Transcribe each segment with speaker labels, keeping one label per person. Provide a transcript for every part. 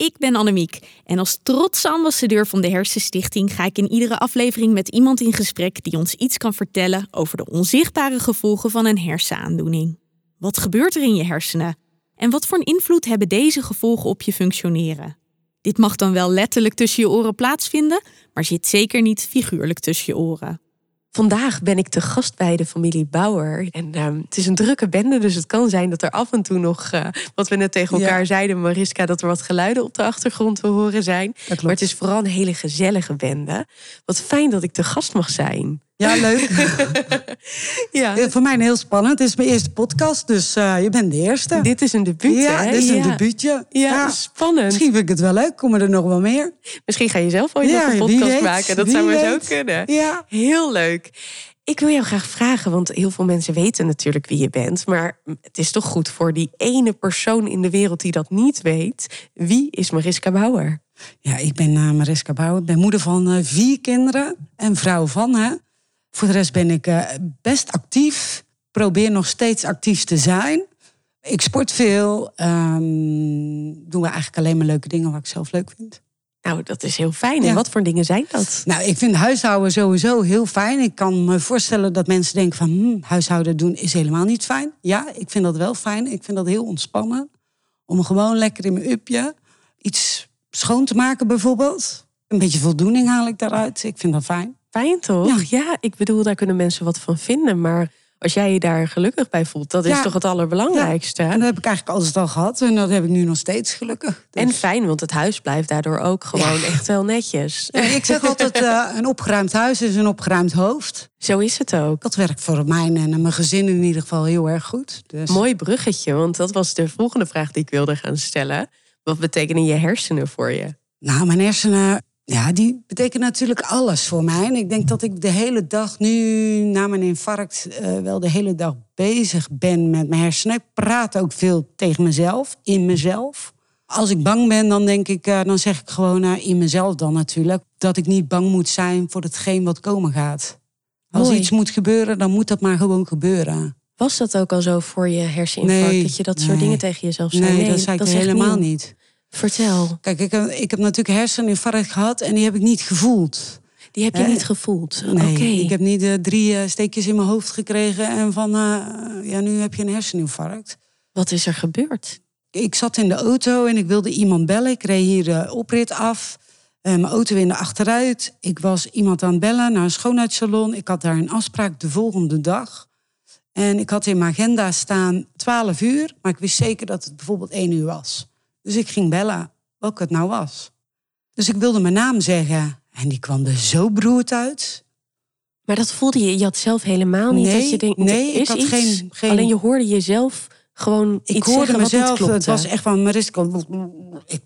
Speaker 1: Ik ben Annemiek en als trotse ambassadeur van de Hersenstichting ga ik in iedere aflevering met iemand in gesprek die ons iets kan vertellen over de onzichtbare gevolgen van een hersenaandoening. Wat gebeurt er in je hersenen? En wat voor een invloed hebben deze gevolgen op je functioneren? Dit mag dan wel letterlijk tussen je oren plaatsvinden, maar zit zeker niet figuurlijk tussen je oren.
Speaker 2: Vandaag ben ik te gast bij de familie Bauer. En uh, het is een drukke bende, dus het kan zijn dat er af en toe nog, uh, wat we net tegen elkaar ja. zeiden, Mariska, dat er wat geluiden op de achtergrond te horen zijn. Maar het is vooral een hele gezellige bende. Wat fijn dat ik te gast mag zijn.
Speaker 3: Ja, leuk.
Speaker 2: ja.
Speaker 3: Voor mij heel spannend. Het is mijn eerste podcast, dus uh, je bent de eerste.
Speaker 2: Dit is een debuut,
Speaker 3: Ja,
Speaker 2: hè?
Speaker 3: dit is een debuutje.
Speaker 2: Ja, spannend.
Speaker 3: Misschien vind ik het wel leuk. Komen er nog wel meer?
Speaker 2: Misschien ga je zelf ooit nog een podcast
Speaker 3: weet,
Speaker 2: maken. Dat zou maar zo kunnen.
Speaker 3: Ja.
Speaker 2: Heel leuk. Ik wil jou graag vragen, want heel veel mensen weten natuurlijk wie je bent. Maar het is toch goed voor die ene persoon in de wereld die dat niet weet. Wie is Mariska Bauer?
Speaker 3: Ja, ik ben uh, Mariska Bouwer. Ik ben moeder van vier kinderen en vrouw van. Hè. Voor de rest ben ik uh, best actief. Probeer nog steeds actief te zijn. Ik sport veel. Um, doen we eigenlijk alleen maar leuke dingen wat ik zelf leuk vind.
Speaker 2: Nou, dat is heel fijn. En
Speaker 3: Ja.
Speaker 2: wat voor dingen zijn dat?
Speaker 3: Nou, ik vind huishouden sowieso heel fijn. Ik kan me voorstellen dat mensen denken van... Hm, huishouden doen is helemaal niet fijn. Ja, ik vind dat wel fijn. Ik vind dat heel ontspannen. Om gewoon lekker in mijn upje iets schoon te maken bijvoorbeeld. Een beetje voldoening haal ik daaruit. Ik vind dat fijn.
Speaker 2: Fijn toch? Ja. ik bedoel, daar kunnen mensen wat van vinden. Maar als jij je daar gelukkig bij voelt, dat is toch het allerbelangrijkste.
Speaker 3: En dat heb ik eigenlijk altijd al gehad. En dat heb ik nu nog steeds gelukkig. Dus-
Speaker 2: En fijn, want het huis blijft daardoor ook gewoon echt wel netjes.
Speaker 3: Ik zeg altijd, eh, een opgeruimd huis is een opgeruimd hoofd.
Speaker 2: Zo is het ook.
Speaker 3: Dat werkt voor mij en mijn gezin in ieder geval heel erg goed. Dus...
Speaker 2: Mooi bruggetje, want dat was de volgende vraag die ik wilde gaan stellen. Wat betekenen je hersenen voor je?
Speaker 3: Nou, mijn hersenen, ja, die betekenen natuurlijk alles voor mij. En ik denk dat ik de hele dag nu, na mijn infarct, eh, wel de hele dag bezig ben met mijn hersenen. Ik praat ook veel tegen mezelf, in mezelf. Als ik bang ben, dan denk ik, eh, dan zeg ik gewoon eh, in mezelf dan natuurlijk, dat ik niet bang moet zijn voor hetgeen wat komen gaat. Als
Speaker 2: Mooi.
Speaker 3: iets moet gebeuren, dan moet dat maar gewoon gebeuren.
Speaker 2: Was dat ook al zo voor je herseninfarct?
Speaker 3: Nee,
Speaker 2: dat je dat soort dingen tegen jezelf zei?
Speaker 3: Nee, dat zei ik helemaal niet.
Speaker 2: Vertel,
Speaker 3: Kijk, ik heb, ik heb natuurlijk herseninfarct gehad en die heb ik niet gevoeld.
Speaker 2: die heb je niet gevoeld?
Speaker 3: Nee, ik heb niet eh, drie eh, steekjes in mijn hoofd gekregen en van, eh, ja, nu heb je een herseninfarct.
Speaker 2: Wat is er gebeurd?
Speaker 3: Ik zat in de auto en ik wilde iemand bellen. Ik reed hier de oprit af. Mijn auto in de achteruit. Ik was iemand aan het bellen naar een schoonheidssalon. Ik had daar een afspraak de volgende dag. En ik had in mijn agenda staan 12 uur, maar ik wist zeker dat het bijvoorbeeld 1 uur was. Dus ik ging bellen welke het nou was. Dus ik wilde mijn naam zeggen. En die kwam er zo beroerd uit.
Speaker 2: Maar dat voelde je, je had zelf helemaal niet
Speaker 3: Nee,
Speaker 2: dat je denkt,
Speaker 3: nee,
Speaker 2: is
Speaker 3: ik had
Speaker 2: iets.
Speaker 3: geen- geen-
Speaker 2: Alleen je hoorde jezelf gewoon
Speaker 3: Ik
Speaker 2: iets
Speaker 3: hoorde mezelf, het was echt van Mariska. Ik,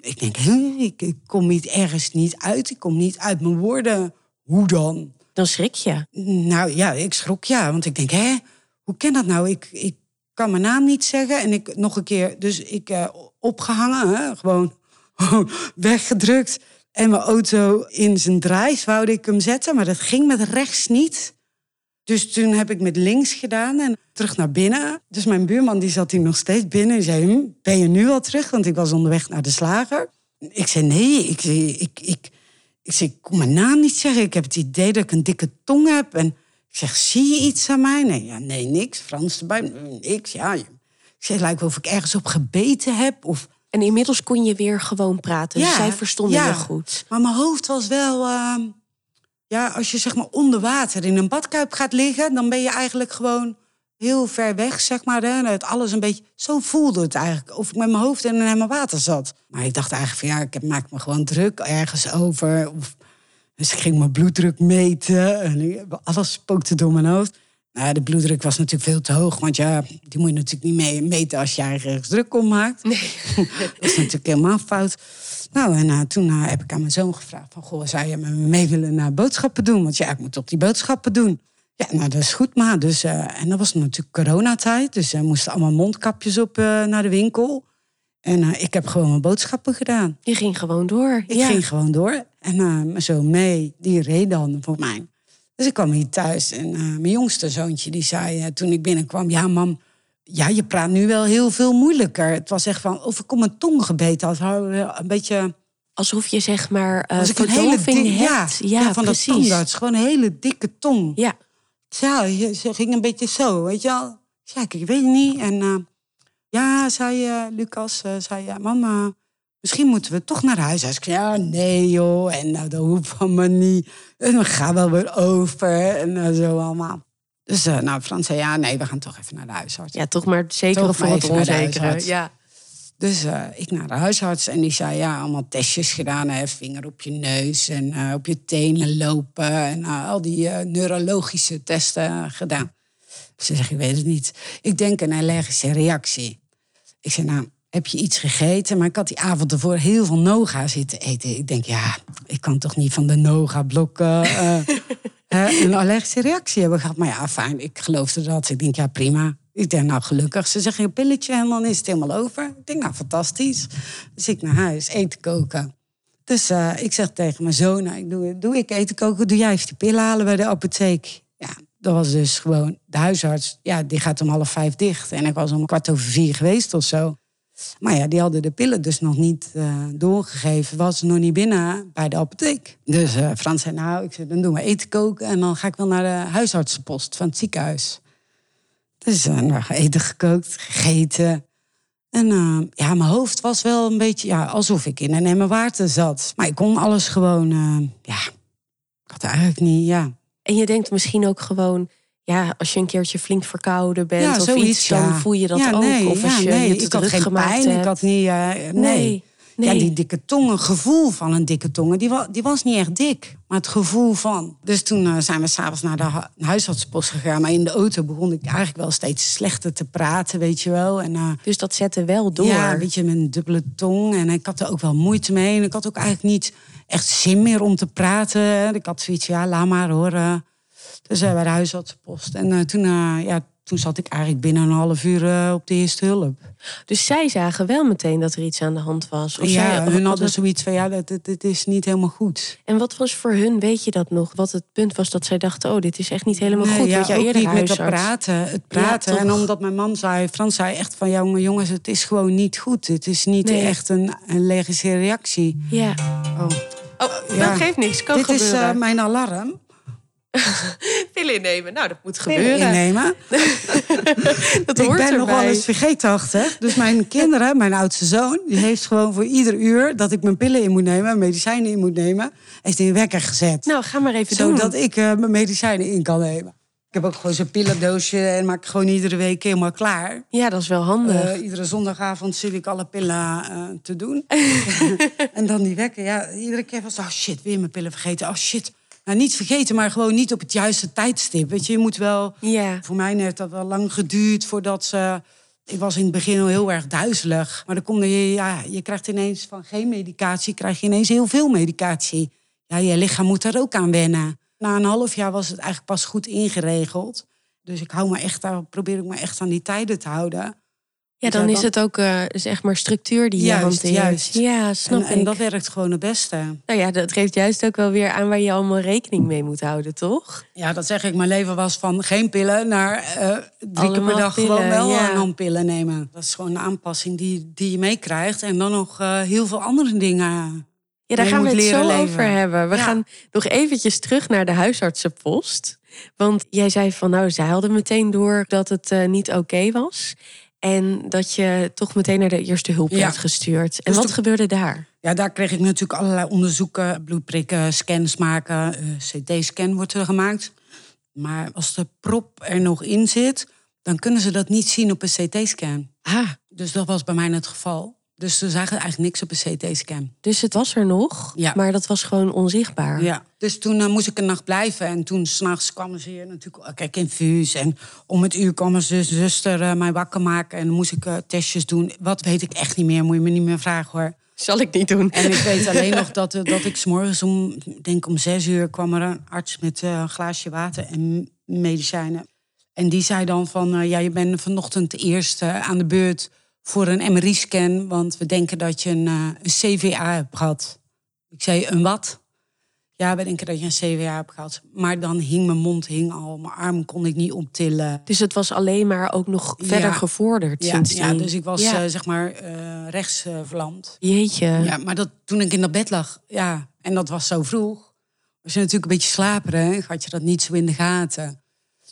Speaker 3: ik denk, ik, ik kom niet ergens niet uit. Ik kom niet uit mijn woorden. Hoe dan?
Speaker 2: Dan schrik je.
Speaker 3: Nou ja, ik schrok ja. Want ik denk, hè, hoe kan dat nou? Ik, ik kan mijn naam niet zeggen. En ik nog een keer, dus ik eh, opgehangen, hè, gewoon weggedrukt. En mijn auto in zijn draais woude ik hem zetten. Maar dat ging met rechts niet. Dus toen heb ik met links gedaan en terug naar binnen. Dus mijn buurman die zat hier nog steeds binnen. En zei, hm, ben je nu al terug? Want ik was onderweg naar de slager. Ik zei, nee, ik, ik, ik, ik kon mijn naam niet zeggen. Ik heb het idee dat ik een dikke tong heb. En ik zeg, zie je iets aan mij? Nee, ja, nee niks. Frans erbij, nee, niks. Ja, ik zeg, lijkt wel of ik ergens op gebeten heb. Of...
Speaker 2: En inmiddels kon je weer gewoon praten. Dus
Speaker 3: Ja,
Speaker 2: zij verstonden
Speaker 3: ja.
Speaker 2: je goed.
Speaker 3: Maar mijn hoofd was wel... ehm, ja, als je zeg maar onder water in een badkuip gaat liggen... dan ben je eigenlijk gewoon heel ver weg, zeg maar. Hè? Het alles een beetje... Zo voelde het eigenlijk. Of ik met mijn hoofd in een emmer water zat. Maar ik dacht eigenlijk van ja, ik maak me gewoon druk ergens over. Of... Dus ik ging mijn bloeddruk meten. En alles spookte door mijn hoofd. Nou, de bloeddruk was natuurlijk veel te hoog. Want ja, die moet je natuurlijk niet mee meten als je ergens druk om maakt.
Speaker 2: Nee.
Speaker 3: Dat is natuurlijk helemaal fout. Nou, en eh, toen eh, heb ik aan mijn zoon gevraagd: van, Goh, zou je me mee willen naar boodschappen doen? Want ja, ik moet toch die boodschappen doen. Ja, nou dat is goed, maar. Dus, uh, en dat was natuurlijk coronatijd. Dus we moesten allemaal mondkapjes op naar de winkel. En uh, ik heb gewoon mijn boodschappen gedaan.
Speaker 2: Je ging gewoon door.
Speaker 3: Ik ging gewoon door. En mijn zoon mee, die reed dan voor mij. Dus ik kwam hier thuis en mijn jongste zoontje die zei toen ik binnenkwam... ja, mam, ja, je praat nu wel heel veel moeilijker. Het was echt van, of ik om mijn tong gebeten had. Een beetje...
Speaker 2: Alsof je zeg maar uh, ik een hele dikke.
Speaker 3: Ja, ja, van precies. dat tandarts. Gewoon een hele dikke tong.
Speaker 2: Ja.
Speaker 3: Ja, ze ging een beetje zo, weet je wel. Ja, ik, weet het niet. En uh, ja, zei uh, Lucas, uh, zei ja, mama, misschien moeten we toch naar huis. Ik zei, ja, nee joh, en nou, dat hoeft van me niet. En we gaan wel weer over en zo allemaal. Dus nou, Frans zei, ja, nee, we gaan toch even naar de huisarts.
Speaker 2: Ja, toch maar zeker voor het onzekere. Ja.
Speaker 3: Dus ik naar de huisarts en die zei, ja, allemaal testjes gedaan. Hè, vinger op je neus en op je tenen lopen. En al die neurologische testen gedaan. Ze zegt, ik weet het niet. Ik denk een allergische reactie. Ik zei, nou, heb je iets gegeten? Maar ik had die avond ervoor heel veel noga zitten eten. Ik denk, ja, ik kan toch niet van de noga-blokken een allergische reactie hebben gehad. Maar ja, fijn, ik geloofde dat. Ik denk, ja, prima. Ik denk, nou gelukkig. Ze zeggen een pilletje en dan is het helemaal over. Ik denk, nou fantastisch. Dus ik naar huis, eten koken. Dus uh, ik zeg tegen mijn zoon, nou, ik doe, doe ik eten koken, doe jij even die pillen halen bij de apotheek. Dat was dus gewoon de huisarts. Ja, die gaat om half vijf dicht. En ik was om kwart over vier geweest of zo. Maar ja, die hadden de pillen dus nog niet uh, doorgegeven. Was nog niet binnen bij de apotheek. Dus uh, Frans zei, nou, ik zei, dan doen we eten koken... en dan ga ik wel naar de huisartsenpost van het ziekenhuis. Dus uh, eten gekookt, gegeten. En ja, mijn hoofd was wel een beetje ja, alsof ik in een emmer water zat. Maar ik kon alles gewoon, ja, ik had eigenlijk niet, ja.
Speaker 2: En je denkt misschien ook gewoon, ja, als je een keertje flink verkouden bent ja, of zoiets, iets, dan voel je dat
Speaker 3: ja,
Speaker 2: ook.
Speaker 3: Nee,
Speaker 2: of als
Speaker 3: je
Speaker 2: nee,
Speaker 3: je ik had geen pijn, hebt. ik had niet, nee. nee. Ja, die dikke tong, een gevoel van een dikke tong, die, was, die was niet echt dik, maar het gevoel van. Dus toen uh, zijn we s'avonds naar de huisartspost gegaan. Maar in de auto begon ik eigenlijk wel steeds slechter te praten, weet je wel. En, uh,
Speaker 2: dus dat zette wel door?
Speaker 3: Ja, weet je, met een dubbele tong. En ik had er ook wel moeite mee. En ik had ook eigenlijk niet echt zin meer om te praten. Ik had zoiets, ja, laat maar horen. Dus uh, bij de huisartsenpost. En toen, ja, toen zat ik eigenlijk binnen een half uur uh, op de eerste hulp.
Speaker 2: Dus zij zagen wel meteen dat er iets aan de hand was?
Speaker 3: Of ja, zij, hun hadden zoiets van, ja, dit, is niet helemaal goed.
Speaker 2: En wat was voor hun, weet je dat nog? Wat het punt was dat zij dachten, oh, dit is echt niet helemaal goed. Ja,
Speaker 3: jij eerder niet met het praten. Het praten. en omdat mijn man zei, Frans zei echt van, jongen, jongens, het is gewoon niet goed. Het is niet echt een, een legische reactie.
Speaker 2: Ja. Oh. Oh, dat geeft niks. Kan
Speaker 3: Dit
Speaker 2: gebeuren.
Speaker 3: is uh, mijn alarm.
Speaker 2: Pillen innemen. Nou, dat moet gebeuren.
Speaker 3: Pillen innemen.
Speaker 2: dat hoort
Speaker 3: Ik ben
Speaker 2: nog
Speaker 3: wel eens vergeetachtig. Dus mijn kinderen, mijn oudste zoon... die heeft gewoon voor ieder uur dat ik mijn pillen in moet nemen... medicijnen in moet nemen... heeft hij een wekker gezet.
Speaker 2: Nou, ga maar even
Speaker 3: Zodat doen. Zodat ik uh, mijn medicijnen in kan nemen. Ik heb ook gewoon zo'n pillendoosje en maak gewoon iedere week helemaal klaar.
Speaker 2: Ja, dat is wel handig.
Speaker 3: Uh, iedere zondagavond zit ik alle pillen uh, te doen. en dan die wekker. Ja, iedere keer was oh shit, weer mijn pillen vergeten. Oh shit, nou, niet vergeten, maar gewoon niet op het juiste tijdstip. Weet je, je moet wel.
Speaker 2: Ja.
Speaker 3: Voor mij heeft dat wel lang geduurd voordat ze. Ik was in het begin al heel erg duizelig. Maar dan kom je, ja, je krijgt ineens van geen medicatie, krijg je ineens heel veel medicatie. Ja, je lichaam moet er ook aan wennen. Na een half jaar was het eigenlijk pas goed ingeregeld. Dus ik hou me echt, probeer ik me echt aan die tijden te houden.
Speaker 2: Ja, dan is het ook uh, zeg maar structuur die je hanteert.
Speaker 3: Juist.
Speaker 2: Ja, snap
Speaker 3: en, ik. En dat werkt gewoon het beste.
Speaker 2: Nou ja, dat geeft juist ook wel weer aan waar je allemaal rekening mee moet houden, toch?
Speaker 3: Ja, dat zeg ik. Mijn leven was van geen pillen naar uh, drie keer per dag gewoon wel ja. een pillen nemen. Dat is gewoon een aanpassing die, die je meekrijgt. En dan nog uh, heel veel andere dingen.
Speaker 2: Ja, daar gaan we het zo leven. over hebben. We ja. gaan nog eventjes terug naar de huisartsenpost. Want jij zei van nou, zij hadden meteen door dat het uh, niet oké okay was. En dat je toch meteen naar de eerste hulp werd gestuurd. En dus wat gebeurde daar?
Speaker 3: Ja, daar kreeg ik natuurlijk allerlei onderzoeken, bloedprikken, scans maken. Uh, CT-scan wordt er gemaakt. Maar als de prop er nog in zit, dan kunnen ze dat niet zien op een CT-scan.
Speaker 2: Ah.
Speaker 3: Dus dat was bij mij het geval. Dus ze zagen eigenlijk niks op een CT-scan.
Speaker 2: Dus het was er nog, ja. maar dat was gewoon onzichtbaar.
Speaker 3: Ja, dus toen uh, moest ik een nacht blijven. En toen s'nachts kwamen ze hier natuurlijk, uh, kijk, infuus. En om het uur kwam mijn zuster uh, mij wakker maken. En dan moest ik testjes doen. Wat weet ik echt niet meer, moet je me niet meer vragen hoor.
Speaker 2: Zal ik niet doen.
Speaker 3: En ik weet alleen nog dat, dat ik s'morgens om, denk om zes uur kwam er een arts met een glaasje water. En medicijnen. En die zei dan van, ja, je bent vanochtend eerst aan de beurt voor een MRI-scan, want we denken dat je een, uh, een CVA hebt gehad. Ik zei, een wat? Ja, we denken dat je een CVA hebt gehad. Maar dan hing mijn mond hing al, mijn arm kon ik niet optillen.
Speaker 2: Dus het was alleen maar ook nog verder gevorderd
Speaker 3: ja, ja, dus ik was ja. uh, zeg maar uh, rechts verlamd.
Speaker 2: Jeetje.
Speaker 3: Ja, maar dat, toen ik in dat bed lag, ja, en dat was zo vroeg. Was je natuurlijk een beetje slaperig, had je dat niet zo in de gaten.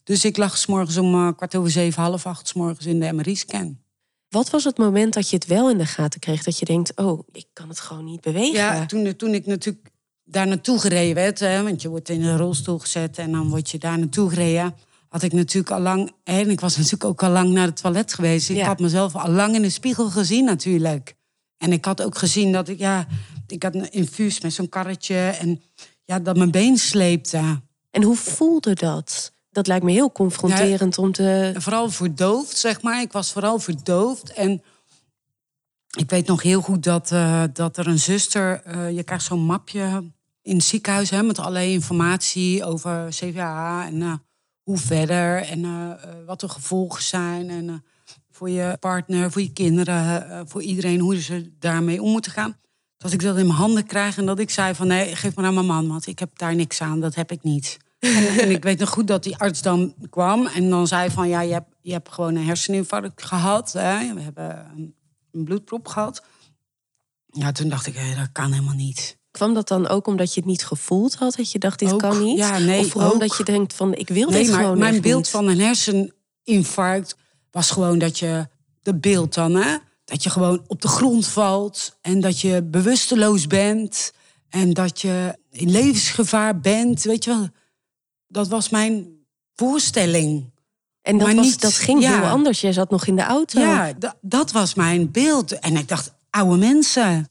Speaker 3: Dus ik lag s morgens om kwart over zeven, half acht s morgens in de MRI-scan.
Speaker 2: Wat was het moment dat je het wel in de gaten kreeg? Dat je denkt, oh, ik kan het gewoon niet bewegen.
Speaker 3: Ja, toen, toen ik natuurlijk daar naartoe gereden werd. Hè, want je wordt in een rolstoel gezet en dan word je daar naartoe gereden. Had ik natuurlijk al lang... En ik was natuurlijk ook al lang naar het toilet geweest. Ik had mezelf al lang in de spiegel gezien natuurlijk. En ik had ook gezien dat ik... Ja, ik had een infuus met zo'n karretje. En ja, dat mijn been sleepte.
Speaker 2: En hoe voelde dat? Dat lijkt me heel confronterend om te.
Speaker 3: Vooral verdoofd, zeg maar. Ik was vooral verdoofd. En ik weet nog heel goed dat, uh, dat er een zuster. Uh, je krijgt zo'n mapje in het ziekenhuis hè, met allerlei informatie over CVA en uh, hoe verder en wat de gevolgen zijn. En voor je partner, voor je kinderen, voor iedereen, hoe ze daarmee om moeten gaan. Dat ik dat in mijn handen krijg en dat ik zei van nee, geef maar aan mijn man, want ik heb daar niks aan, dat heb ik niet. En, ik weet nog goed dat die arts dan kwam en dan zei van ja, je hebt, je hebt gewoon een herseninfarct gehad. Hè? We hebben een, een bloedprop gehad. Ja, toen dacht ik, hé, dat kan helemaal niet.
Speaker 2: Kwam dat dan ook omdat je het niet gevoeld had? Dat je dacht, dit
Speaker 3: ook,
Speaker 2: kan niet?
Speaker 3: Ja, nee,
Speaker 2: of vooral omdat je denkt van, ik wil
Speaker 3: nee,
Speaker 2: dit
Speaker 3: maar
Speaker 2: gewoon
Speaker 3: Mijn beeld
Speaker 2: niet.
Speaker 3: van een herseninfarct was gewoon dat je... De beeld dan, hè? Dat je gewoon op de grond valt en dat je bewusteloos bent... en dat je in levensgevaar bent, weet je wel dat was mijn voorstelling.
Speaker 2: En dat, was, dat ging heel anders. Jij zat nog in de auto.
Speaker 3: Ja, dat was mijn beeld. En ik dacht, oude mensen.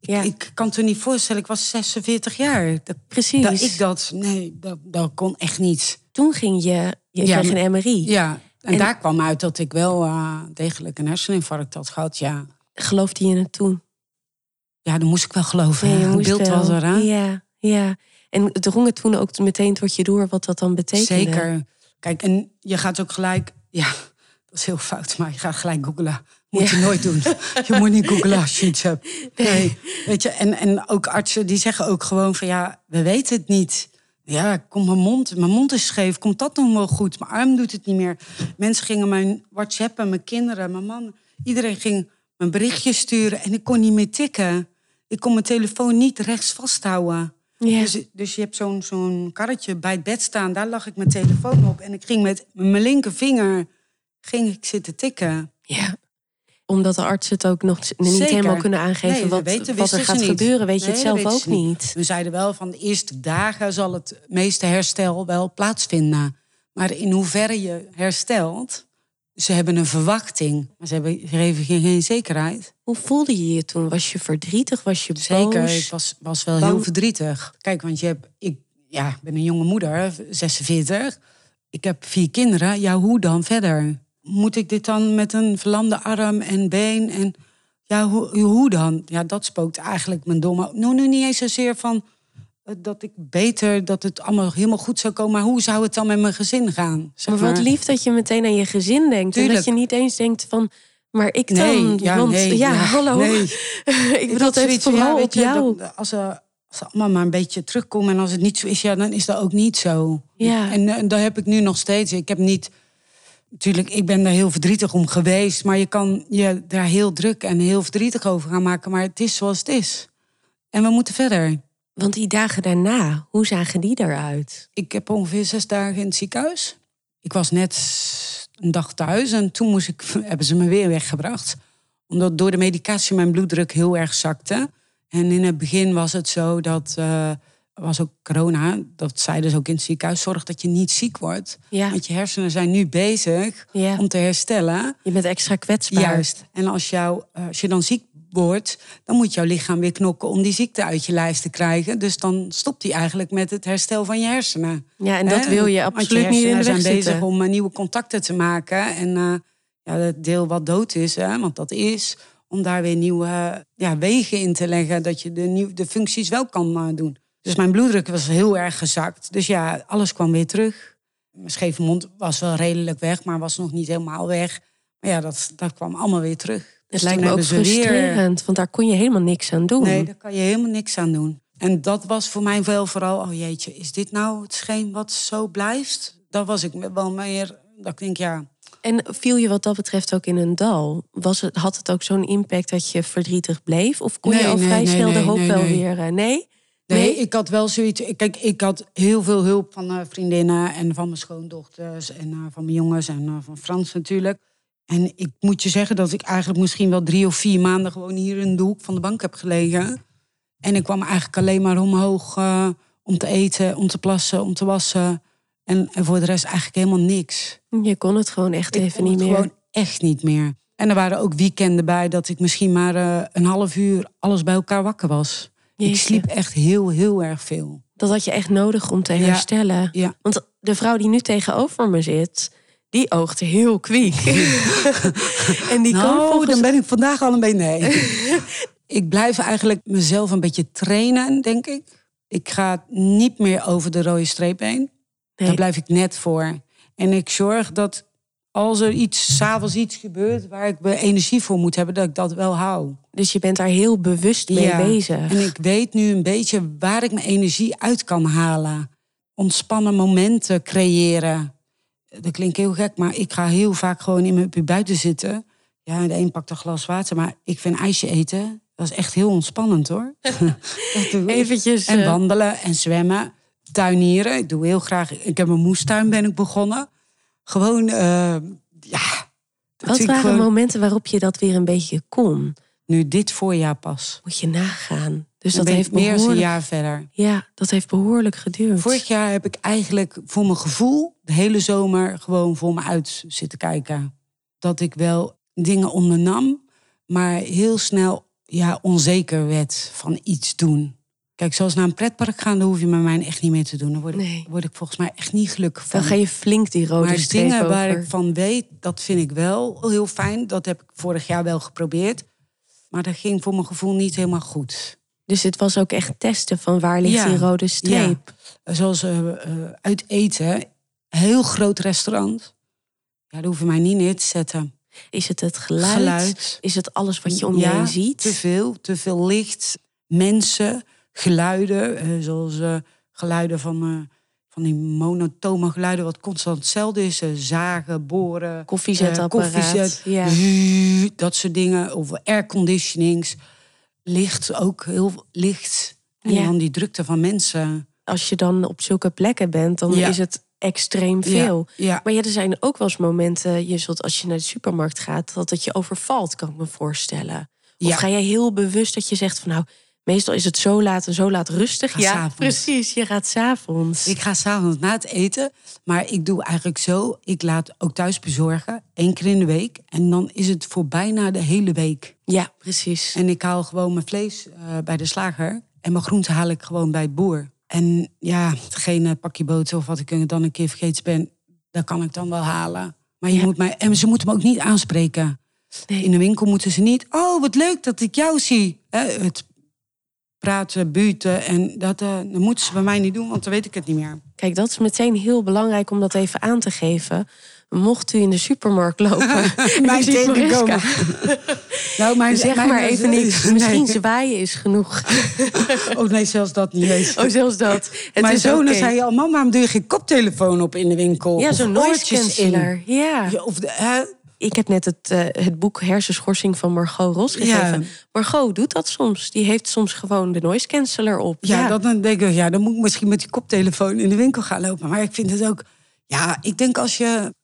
Speaker 3: Ja. Ik, kan het me niet voorstellen, ik was 46 jaar. Dat,
Speaker 2: Precies.
Speaker 3: Dat ik dat, nee, dat, dat kon echt niet.
Speaker 2: Toen ging je, je ja, kreeg een MRI.
Speaker 3: Ja, en, daar kwam uit dat ik wel uh, degelijk een herseninfarct had gehad, ja.
Speaker 2: Geloofde je het toen?
Speaker 3: Ja, dat moest ik wel geloven. Ja, het beeld wel. was er, hè?
Speaker 2: Ja, ja. En het drong het toen ook meteen tot je door wat dat dan betekent.
Speaker 3: Zeker. Kijk, en je gaat ook gelijk... Ja, dat is heel fout, maar je gaat gelijk googlen. Moet je nooit doen. Je moet niet googlen als je iets hebt. Nee. Weet je, en, en ook artsen die zeggen ook gewoon van... ja, we weten het niet. Ja, komt mijn mond, mijn mond is scheef. Komt dat nog wel goed? Mijn arm doet het niet meer. Mensen gingen mijn WhatsAppen, mijn kinderen, mijn man. Iedereen ging mijn berichtjes sturen en ik kon niet meer tikken. Ik kon mijn telefoon niet rechts vasthouden. Ja. Dus, dus je hebt zo'n zo'n karretje bij het bed staan. Daar lag ik mijn telefoon op. En ik ging met mijn linkervinger ging ik zitten tikken.
Speaker 2: Ja. Omdat de artsen het ook nog niet helemaal kunnen aangeven wat, weten, wat er gaat gebeuren. Weet je het zelf ook niet.
Speaker 3: We zeiden wel van de eerste dagen zal het meeste herstel wel plaatsvinden. Maar in hoeverre je herstelt, ze hebben een verwachting, maar ze, hebben, geven geen zekerheid.
Speaker 2: Hoe voelde je je toen? Was je verdrietig? Was je boos?
Speaker 3: Zeker, ik was, was wel heel verdrietig. Kijk, want je hebt, ik ja, ben een jonge moeder, 46. Ik heb vier kinderen. Ja, hoe dan verder? Moet ik dit dan met een verlamde arm en been? En ja, hoe, hoe dan? Ja, dat spookt eigenlijk mijn domme. Nou, nu niet eens zozeer van dat ik beter, dat het allemaal helemaal goed zou komen. Maar hoe zou het dan met mijn gezin gaan?
Speaker 2: Zeg maar, wat lief dat je meteen aan je gezin denkt. En dat je niet eens denkt van, maar ik dan.
Speaker 3: Nee, ja,
Speaker 2: want
Speaker 3: nee,
Speaker 2: ja, hallo.
Speaker 3: Nee.
Speaker 2: ik bedoel, het heeft vooral
Speaker 3: ja,
Speaker 2: op jou.
Speaker 3: Dat, als, ze, als ze allemaal maar een beetje terugkomen... en als het niet zo is, ja, dan is dat ook niet zo.
Speaker 2: Ja.
Speaker 3: En, en dat heb ik nu nog steeds. Ik heb niet... Natuurlijk, ik ben daar heel verdrietig om geweest... maar je kan je daar heel druk en heel verdrietig over gaan maken... maar het is zoals het is. En we moeten verder.
Speaker 2: Want die dagen daarna, hoe zagen die eruit?
Speaker 3: Ik heb ongeveer zes dagen in het ziekenhuis. Ik was net een dag thuis en toen moest ik, hebben ze me weer weggebracht. Omdat door de medicatie mijn bloeddruk heel erg zakte. En in het begin was het zo dat, uh, was ook corona, dat zeiden ze ook in het ziekenhuis, zorg dat je niet ziek wordt.
Speaker 2: Ja.
Speaker 3: Want je hersenen zijn nu bezig
Speaker 2: Ja.
Speaker 3: om te herstellen.
Speaker 2: Je bent extra kwetsbaar.
Speaker 3: Juist. En als, jou, eh, als je dan ziek wordt, dan moet jouw lichaam weer knokken om die ziekte uit je lijf te krijgen. Dus dan stopt hij eigenlijk met het herstel van je hersenen.
Speaker 2: Ja, en dat wil je absoluut niet in de
Speaker 3: zijn bezig
Speaker 2: zitten.
Speaker 3: om eh, nieuwe contacten te maken. En eh, ja, het deel wat dood is, hè, want dat is, om daar weer nieuwe ja, wegen in te leggen. Dat je de, nieuw, de functies wel kan eh, doen. Dus mijn bloeddruk was heel erg gezakt. Dus ja, alles kwam weer terug. Mijn scheve mond was wel redelijk weg, maar was nog niet helemaal weg. Maar ja, dat, dat kwam allemaal weer terug.
Speaker 2: Het lijkt me ook
Speaker 3: weer-
Speaker 2: frustrerend, want daar kon je helemaal niks aan doen.
Speaker 3: Nee, daar kan je helemaal niks aan doen. En dat was voor mij wel vooral, oh jeetje, is dit nou hetgeen wat zo blijft? Dat was ik wel meer, dat ik denk, ja,
Speaker 2: En viel je wat dat betreft ook in een dal? Was het, had het ook zo'n impact dat je verdrietig bleef? Of kon je al
Speaker 3: nee,
Speaker 2: vrij
Speaker 3: nee,
Speaker 2: snel de hoop wel weer... eh, nee?
Speaker 3: Nee, ik had wel zoiets. Kijk, ik had heel veel hulp van eh, vriendinnen en van mijn schoondochters en eh, van mijn jongens en van Frans natuurlijk. En ik moet je zeggen dat ik eigenlijk misschien wel drie of vier maanden gewoon hier in de hoek van de bank heb gelegen. En ik kwam eigenlijk alleen maar omhoog eh, om te eten, om te plassen, om te wassen. En, en voor de rest eigenlijk helemaal niks.
Speaker 2: Je kon het gewoon echt
Speaker 3: Ik
Speaker 2: even niet meer.
Speaker 3: Gewoon echt niet meer. En er waren ook weekenden bij dat ik misschien maar eh, een half uur alles bij elkaar wakker was. Ik sliep echt heel, heel erg veel.
Speaker 2: Dat had je echt nodig om te
Speaker 3: Ja,
Speaker 2: herstellen.
Speaker 3: ja.
Speaker 2: Want de vrouw die nu tegenover me zit, die oogt heel kwiek. en die kan
Speaker 3: nou,
Speaker 2: volgens
Speaker 3: dan ben ik vandaag al een beetje... Nee. ik blijf eigenlijk mezelf een beetje trainen, denk ik. Ik ga niet meer over de rode streep heen.
Speaker 2: Nee.
Speaker 3: Daar blijf ik net voor. En ik zorg dat als er iets, s'avonds iets gebeurt... waar ik energie voor moet hebben, dat ik dat wel hou.
Speaker 2: Dus je bent daar heel bewust mee
Speaker 3: Ja.
Speaker 2: bezig.
Speaker 3: En ik weet nu een beetje waar ik mijn energie uit kan halen. Ontspannen momenten creëren. Dat klinkt heel gek, maar ik ga heel vaak gewoon in mijn buiten zitten. Ja, de een pakt een glas water, maar ik vind ijsje eten... dat is echt heel ontspannend, hoor.
Speaker 2: Eventjes,
Speaker 3: En
Speaker 2: eh,
Speaker 3: wandelen en zwemmen. Tuinieren. Ik doe heel graag... Ik heb een moestuin ben ik begonnen. Gewoon, eh, ja...
Speaker 2: Wat waren
Speaker 3: gewoon-
Speaker 2: momenten waarop je dat weer een beetje kon?
Speaker 3: Nu dit voorjaar pas.
Speaker 2: Moet je nagaan. Dus dat heeft
Speaker 3: meer dan een jaar verder.
Speaker 2: Ja, dat heeft behoorlijk geduurd.
Speaker 3: Vorig jaar heb ik eigenlijk voor mijn gevoel de hele zomer gewoon voor me uit zitten kijken. Dat ik wel dingen ondernam, maar heel snel ja, onzeker werd van iets doen. Kijk, zoals naar een pretpark gaan, dan hoef je met mij echt niet meer te doen. Dan word ik,
Speaker 2: Nee.
Speaker 3: word ik volgens mij echt niet gelukkig van.
Speaker 2: Dan ga je flink die rode
Speaker 3: maar
Speaker 2: streep
Speaker 3: dingen waar
Speaker 2: over.
Speaker 3: ik van weet, dat vind ik wel heel fijn. Dat heb ik vorig jaar wel geprobeerd. Maar dat ging voor mijn gevoel niet helemaal goed.
Speaker 2: Dus het was ook echt testen van waar ligt
Speaker 3: Ja.
Speaker 2: die rode streep.
Speaker 3: Zoals eh, eh, uit eten, heel groot restaurant. Ja, daar hoef je mij niet neer te zetten.
Speaker 2: Is het het geluid?
Speaker 3: Geluid.
Speaker 2: Is het alles wat je om je
Speaker 3: Ja,
Speaker 2: heen ziet?
Speaker 3: Te veel, te veel licht, mensen, geluiden. eh, zoals geluiden van, van die monotone geluiden, wat constant hetzelfde is. zagen, boren,
Speaker 2: Koffiezetapparaat,
Speaker 3: eh, koffiezet,
Speaker 2: ja.
Speaker 3: dat soort dingen. Of airconditionings. Licht, ook heel licht. En
Speaker 2: Ja.
Speaker 3: dan die drukte van mensen.
Speaker 2: Als je dan op zulke plekken bent, dan
Speaker 3: Ja.
Speaker 2: is het extreem veel.
Speaker 3: Ja.
Speaker 2: Maar ja, er zijn ook wel eens momenten, je zult als je naar de supermarkt gaat, dat het je overvalt, kan ik me voorstellen. Of ga jij heel bewust dat je zegt van nou, meestal is het zo laat en zo laat rustig. Ja, precies. Je gaat s'avonds.
Speaker 3: Ik ga s'avonds na het eten. Maar ik doe eigenlijk zo. Ik laat ook thuis bezorgen. één keer in de week. En dan is het voor bijna de hele week.
Speaker 2: Ja, precies.
Speaker 3: En ik haal gewoon mijn vlees eh, bij de slager. En mijn groenten haal ik gewoon bij het boer. En ja, geen pakje boter of wat ik dan een keer vergeten ben. Dat kan ik dan wel halen. Maar je
Speaker 2: Ja.
Speaker 3: moet mij, en ze moeten me ook niet aanspreken.
Speaker 2: Nee.
Speaker 3: In de winkel moeten ze niet. Oh, wat leuk dat ik jou zie. Het praten, buurten. En dat, eh, dat moeten ze bij mij niet doen, want dan weet ik het niet meer.
Speaker 2: Kijk, dat is meteen heel belangrijk om dat even aan te geven. Mocht u in de supermarkt lopen, en
Speaker 3: Mij tegenkomen. Nou, mijn,
Speaker 2: zeg
Speaker 3: mijn-
Speaker 2: maar even niks.
Speaker 3: Nee.
Speaker 2: Misschien zwaaien is genoeg.
Speaker 3: Oh nee, zelfs dat niet eens.
Speaker 2: Oh, zelfs dat. Het
Speaker 3: mijn zoon
Speaker 2: oké.
Speaker 3: zei al, mama, waarom doe je geen koptelefoon op in de winkel?
Speaker 2: Ja, zo'n noise
Speaker 3: in?
Speaker 2: Ja.
Speaker 3: Of de?
Speaker 2: Ik heb net het, eh, het boek Hersenschorsing van Margot Ros gegeven.
Speaker 3: Ja.
Speaker 2: Margot doet dat soms. Die heeft soms gewoon de noise canceller op.
Speaker 3: Ja, Dat, dan denk ik, ja, dan moet ik misschien met die koptelefoon in de winkel gaan lopen. Maar ik vind het ook, ja, ik denk als je,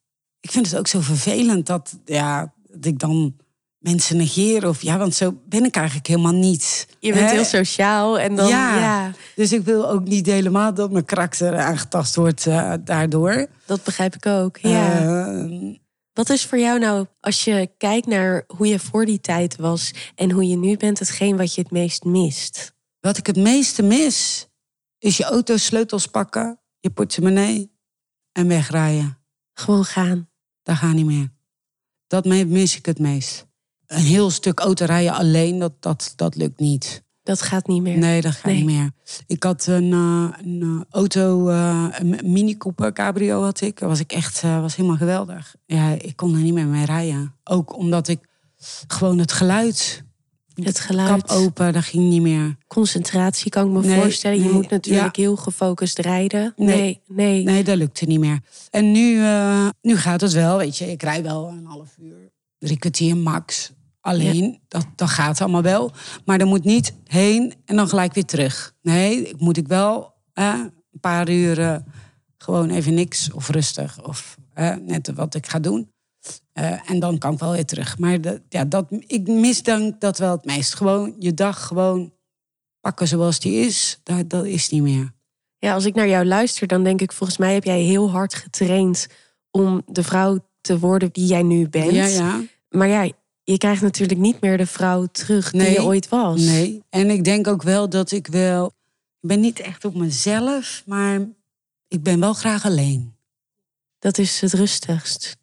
Speaker 3: ik vind het ook zo vervelend dat, ja, dat ik dan mensen negeer. Of ja, want zo ben ik eigenlijk helemaal niet.
Speaker 2: Je bent heel sociaal en dan...
Speaker 3: ja.
Speaker 2: Ja.
Speaker 3: dus ik wil ook niet helemaal dat mijn karakter aangetast wordt eh, daardoor.
Speaker 2: dat begrijp ik ook. Ja.
Speaker 3: Eh,
Speaker 2: Wat is voor jou nou, als je kijkt naar hoe je voor die tijd was... en hoe je nu bent, hetgeen wat je het meest mist?
Speaker 3: Wat ik het meeste mis, is je auto sleutels pakken, je portemonnee en wegrijden.
Speaker 2: Gewoon gaan.
Speaker 3: Dat gaat niet meer. Dat mis ik het meest. Een heel stuk autorijden alleen, dat, dat, dat lukt niet.
Speaker 2: Dat gaat niet meer.
Speaker 3: Nee, dat gaat
Speaker 2: Nee.
Speaker 3: niet meer. Ik had een, eh, een eh, auto, eh, een Mini Cooper Cabrio had ik. Dat was ik echt, was helemaal geweldig. Ja, ik kon er niet meer mee rijden. Ook omdat ik gewoon het geluid,
Speaker 2: Het geluid,
Speaker 3: kap open, dat ging niet meer.
Speaker 2: concentratie kan ik me
Speaker 3: Nee,
Speaker 2: voorstellen. Je
Speaker 3: nee,
Speaker 2: moet natuurlijk heel gefocust rijden.
Speaker 3: Nee.
Speaker 2: Nee, nee.
Speaker 3: Nee, dat lukte niet meer. En nu, nu gaat het wel, weet je. Ik rij wel een half uur, drie kwartier max. Alleen, dat, dat gaat allemaal wel. Maar dan moet niet heen en dan gelijk weer terug. Nee, ik moet ik wel eh, een paar uur eh, gewoon even niks of rustig. Of eh, net wat ik ga doen. Eh, en dan kan ik wel weer terug. Maar dat, ja, dat, ik mis dan dat wel het meest. Gewoon je dag gewoon pakken zoals die is. Dat, dat is niet meer.
Speaker 2: Ja, als ik naar jou luister, dan denk ik, volgens mij heb jij heel hard getraind om de vrouw te worden die jij nu bent.
Speaker 3: Ja, ja.
Speaker 2: Maar ja, je krijgt natuurlijk niet meer de vrouw terug die
Speaker 3: Nee.
Speaker 2: je ooit was.
Speaker 3: Nee, en ik denk ook wel dat ik wel. Ik ben niet echt op mezelf, maar ik ben wel graag alleen.
Speaker 2: Dat is het rustigst.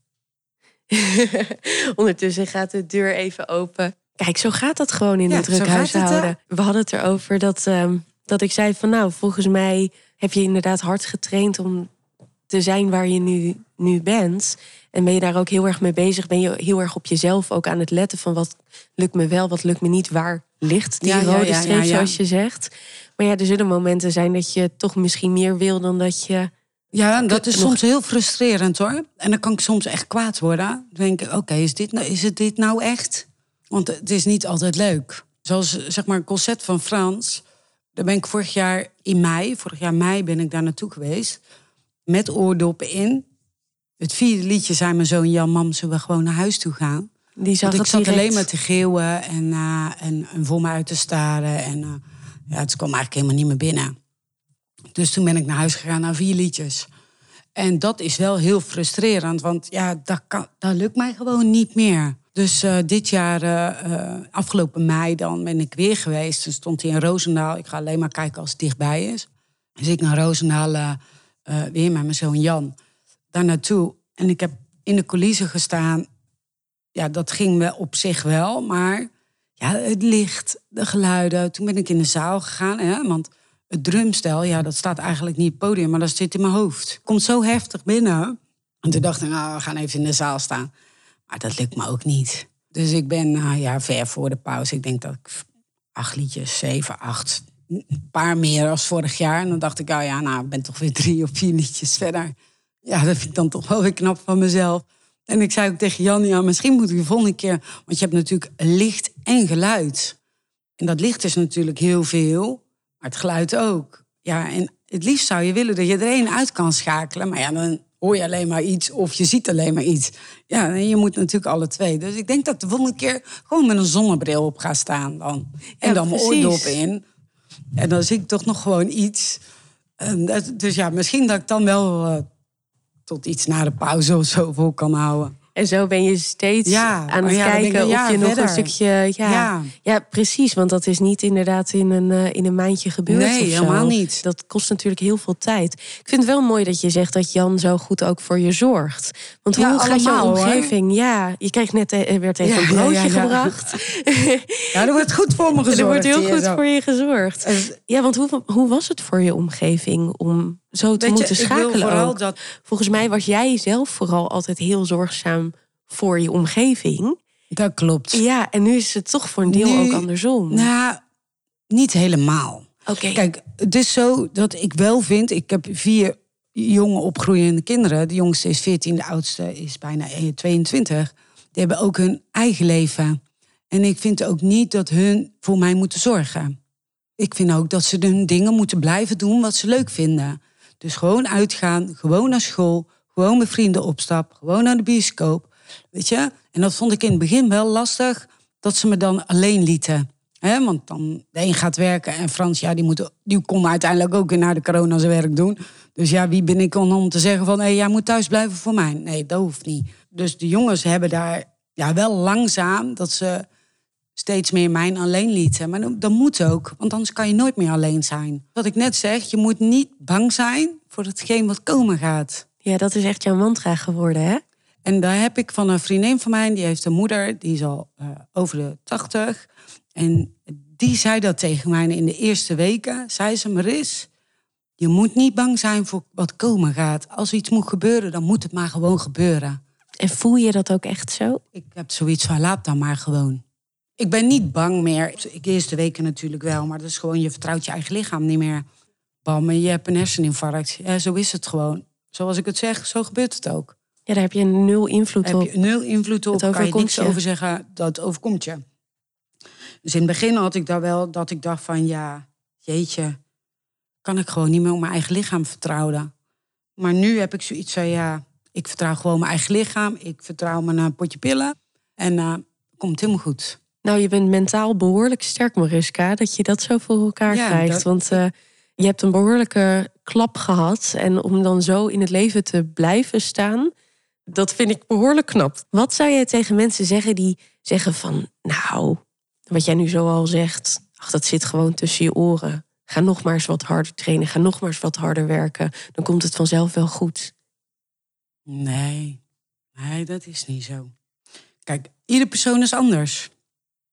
Speaker 2: Ondertussen gaat de deur even open. Kijk, zo gaat dat gewoon in
Speaker 3: Ja, het, hè?
Speaker 2: huishouden. We hadden het erover dat, ehm, dat ik zei van nou, volgens mij heb je inderdaad hard getraind om te zijn waar je nu, nu bent. En ben je daar ook heel erg mee bezig? Ben je heel erg op jezelf ook aan het letten van wat lukt me wel, wat lukt me niet? Waar ligt die
Speaker 3: Ja,
Speaker 2: rode
Speaker 3: ja,
Speaker 2: streep, zoals je zegt? Maar ja, er zullen momenten zijn dat je toch misschien meer wil dan dat je...
Speaker 3: Ja, dat is
Speaker 2: nog-
Speaker 3: soms heel frustrerend hoor. En dan kan ik soms echt kwaad worden. Dan denk ik, oké, is, dit nou, is het dit nou echt? Want het is niet altijd leuk. Zoals zeg maar een concert van Frans. Daar ben ik vorig jaar in mei, vorig jaar mei ben ik daar naartoe geweest. Met oordoppen in. Het vierde liedje zei mijn zoon Jan, mam, zullen we gewoon naar huis toe gaan?
Speaker 2: Die zag
Speaker 3: Want ik zat
Speaker 2: direct.
Speaker 3: alleen maar te geeuwen en, eh, en, en voor me uit te staren. En eh, ja, het kwam eigenlijk helemaal niet meer binnen. Dus toen ben ik naar huis gegaan naar vier liedjes. En dat is wel heel frustrerend, want ja, dat, kan, dat lukt mij gewoon niet meer. Dus eh, dit jaar, afgelopen mei, dan ben ik weer geweest. Toen stond hij in Roosendaal. Ik ga alleen maar kijken als het dichtbij is. Dus ik naar Roosendaal weer met mijn zoon Jan. Daar naartoe. En ik heb in de coulissen gestaan ja, dat ging wel op zich wel, maar ja, het licht, de geluiden. Toen ben ik in de zaal gegaan, hè, want het drumstel, ja, dat staat eigenlijk niet op het podium, maar dat zit in mijn hoofd. Komt zo heftig binnen. En toen dacht ik, nou, we gaan even in de zaal staan. Maar dat lukt me ook niet. Dus ik ben, nou ja, ver voor de pauze. Ik denk dat ik acht liedjes, zeven, acht, een paar meer als vorig jaar. En dan dacht ik, oh ja, nou, ik ben toch weer drie of vier liedjes verder. Ja, dat vind ik dan toch wel weer knap van mezelf. En ik zei ook tegen Jan, ja, misschien moet ik de volgende keer... Want je hebt natuurlijk licht en geluid. En dat licht is natuurlijk heel veel, maar het geluid ook. Ja, en het liefst zou je willen dat je er één uit kan schakelen. Maar ja, dan hoor je alleen maar iets of je ziet alleen maar iets. Ja, en je moet natuurlijk alle twee. Dus ik denk dat de volgende keer gewoon met een zonnebril op ga staan dan. En
Speaker 2: Ja,
Speaker 3: dan mijn oordoppen in. En dan zie ik toch nog gewoon iets. En dat- dus ja, misschien dat ik dan wel eh, tot iets na de pauze of zo vol kan houden.
Speaker 2: En zo ben je steeds
Speaker 3: Ja,
Speaker 2: aan het
Speaker 3: ja, ik
Speaker 2: kijken
Speaker 3: een
Speaker 2: of je nog een stukje... Ja, ja.
Speaker 3: Ja.
Speaker 2: precies. Want dat is niet inderdaad in een, eh, in een maandje gebeurd
Speaker 3: Nee,
Speaker 2: of zo.
Speaker 3: helemaal niet.
Speaker 2: Dat kost natuurlijk heel veel tijd. Ik vind het wel mooi dat je zegt dat Jan zo goed ook voor je zorgt. Want
Speaker 3: Ja,
Speaker 2: hoe gaat jouw
Speaker 3: hoor.
Speaker 2: omgeving? Ja, je kreeg net, eh, er werd even
Speaker 3: Ja,
Speaker 2: een broodje
Speaker 3: ja, ja, ja.
Speaker 2: gebracht.
Speaker 3: Ja, er wordt goed voor me gezorgd.
Speaker 2: er wordt heel goed voor je gezorgd. Ja, want hoe, hoe was het voor je omgeving om zo te
Speaker 3: je,
Speaker 2: moeten schakelen
Speaker 3: vooral
Speaker 2: ook?
Speaker 3: dat...
Speaker 2: Volgens mij was jij zelf vooral altijd heel zorgzaam voor je omgeving.
Speaker 3: Dat klopt.
Speaker 2: Ja, en nu is het toch voor een deel
Speaker 3: Nu-
Speaker 2: ook andersom.
Speaker 3: Nou, niet helemaal.
Speaker 2: Oké.
Speaker 3: Kijk, het is zo dat ik wel vind... Ik heb vier jonge opgroeiende kinderen. De jongste is 14, de oudste is bijna 22. Die hebben ook hun eigen leven. En ik vind ook niet dat hun voor mij moeten zorgen. Ik vind ook dat ze hun dingen moeten blijven doen wat ze leuk vinden. Dus gewoon uitgaan, gewoon naar school, gewoon met vrienden op stap, gewoon naar de bioscoop. Weet je? En dat vond ik in het begin wel lastig, dat ze me dan alleen lieten. Hè, want dan de een gaat werken en Frans, ja, die, moet, die kon uiteindelijk ook weer naar de corona zijn werk doen. Dus ja, wie ben ik om te zeggen van, hé, jij moet thuis blijven voor mij? Nee, dat hoeft niet. Dus de jongens hebben daar ja, wel langzaam dat ze steeds meer mijn alleen lieten. Maar dat, moet ook, want anders kan je nooit meer alleen zijn. Wat ik net zeg, je moet niet bang zijn voor hetgeen wat komen gaat.
Speaker 2: Ja, dat is echt jouw mantra geworden, hè?
Speaker 3: En daar heb ik van een vriendin van mij, die heeft een moeder, die is al uh, over de tachtig. En die zei dat tegen mij in de eerste weken. Zei ze, Maris, je moet niet bang zijn voor wat komen gaat. Als iets moet gebeuren, dan moet het maar gewoon gebeuren.
Speaker 2: En voel je dat ook echt zo?
Speaker 3: Ik heb zoiets van, laat dan maar gewoon. Ik ben niet bang meer. De eerste weken natuurlijk wel, maar dat is gewoon, je vertrouwt je eigen lichaam niet meer. Bam, je hebt een herseninfarct. Ja, zo is het gewoon. Zoals ik het zeg, zo gebeurt het ook.
Speaker 2: Ja, daar heb je nul invloed
Speaker 3: op. Heb je nul invloed op, kan je niks over zeggen, dat overkomt je. Dus in het begin had ik daar wel dat ik dacht van, ja, jeetje, kan ik gewoon niet meer op mijn eigen lichaam vertrouwen. Maar nu heb ik zoiets van, ja, ik vertrouw gewoon mijn eigen lichaam. Ik vertrouw een potje pillen. En uh, komt helemaal goed.
Speaker 2: Nou, je bent mentaal behoorlijk sterk, Mariska, dat je dat zo voor elkaar krijgt. Want uh, je hebt een behoorlijke klap gehad. En om dan zo in het leven te blijven staan, dat vind ik behoorlijk knap. Wat zou jij tegen mensen zeggen die zeggen van, nou, wat jij nu zo al zegt, ach, dat zit gewoon tussen je oren. Ga nog maar eens wat harder trainen, ga nog maar eens wat harder werken. Dan komt het vanzelf wel goed.
Speaker 3: Nee, nee, dat is niet zo. Kijk, iedere persoon is anders.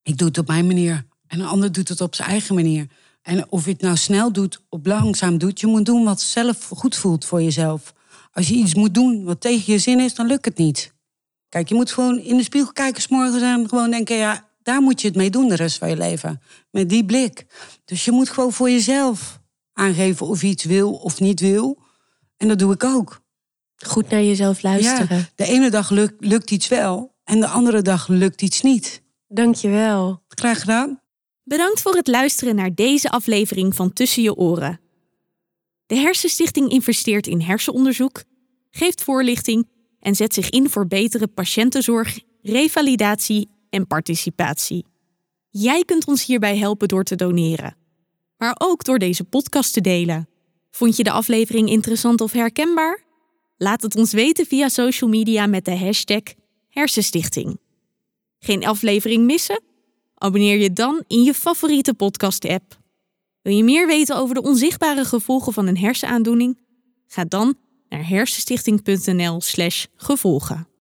Speaker 3: Ik doe het op mijn manier en een ander doet het op zijn eigen manier. En of je het nou snel doet of langzaam doet, je moet doen wat zelf goed voelt voor jezelf. Als je iets moet doen wat tegen je zin is, dan lukt het niet. Kijk, je moet gewoon in de spiegel kijken s'morgens en gewoon denken, ja, daar moet je het mee doen de rest van je leven. Met die blik. Dus je moet gewoon voor jezelf aangeven of je iets wil of niet wil. En dat doe ik ook.
Speaker 2: Goed naar jezelf luisteren. Ja,
Speaker 3: de ene dag lukt, lukt iets wel en de andere dag lukt iets niet.
Speaker 2: Dankjewel.
Speaker 3: Graag gedaan.
Speaker 1: Bedankt voor het luisteren naar deze aflevering van Tussen je oren. De Hersenstichting investeert in hersenonderzoek, geeft voorlichting en zet zich in voor betere patiëntenzorg, revalidatie en participatie. Jij kunt ons hierbij helpen door te doneren, maar ook door deze podcast te delen. Vond je de aflevering interessant of herkenbaar? Laat het ons weten via social media met de hashtag Hersenstichting. Geen aflevering missen? Abonneer je dan in je favoriete podcast-app. Wil je meer weten over de onzichtbare gevolgen van een hersenaandoening? Ga dan naar hersenstichting.nl/gevolgen.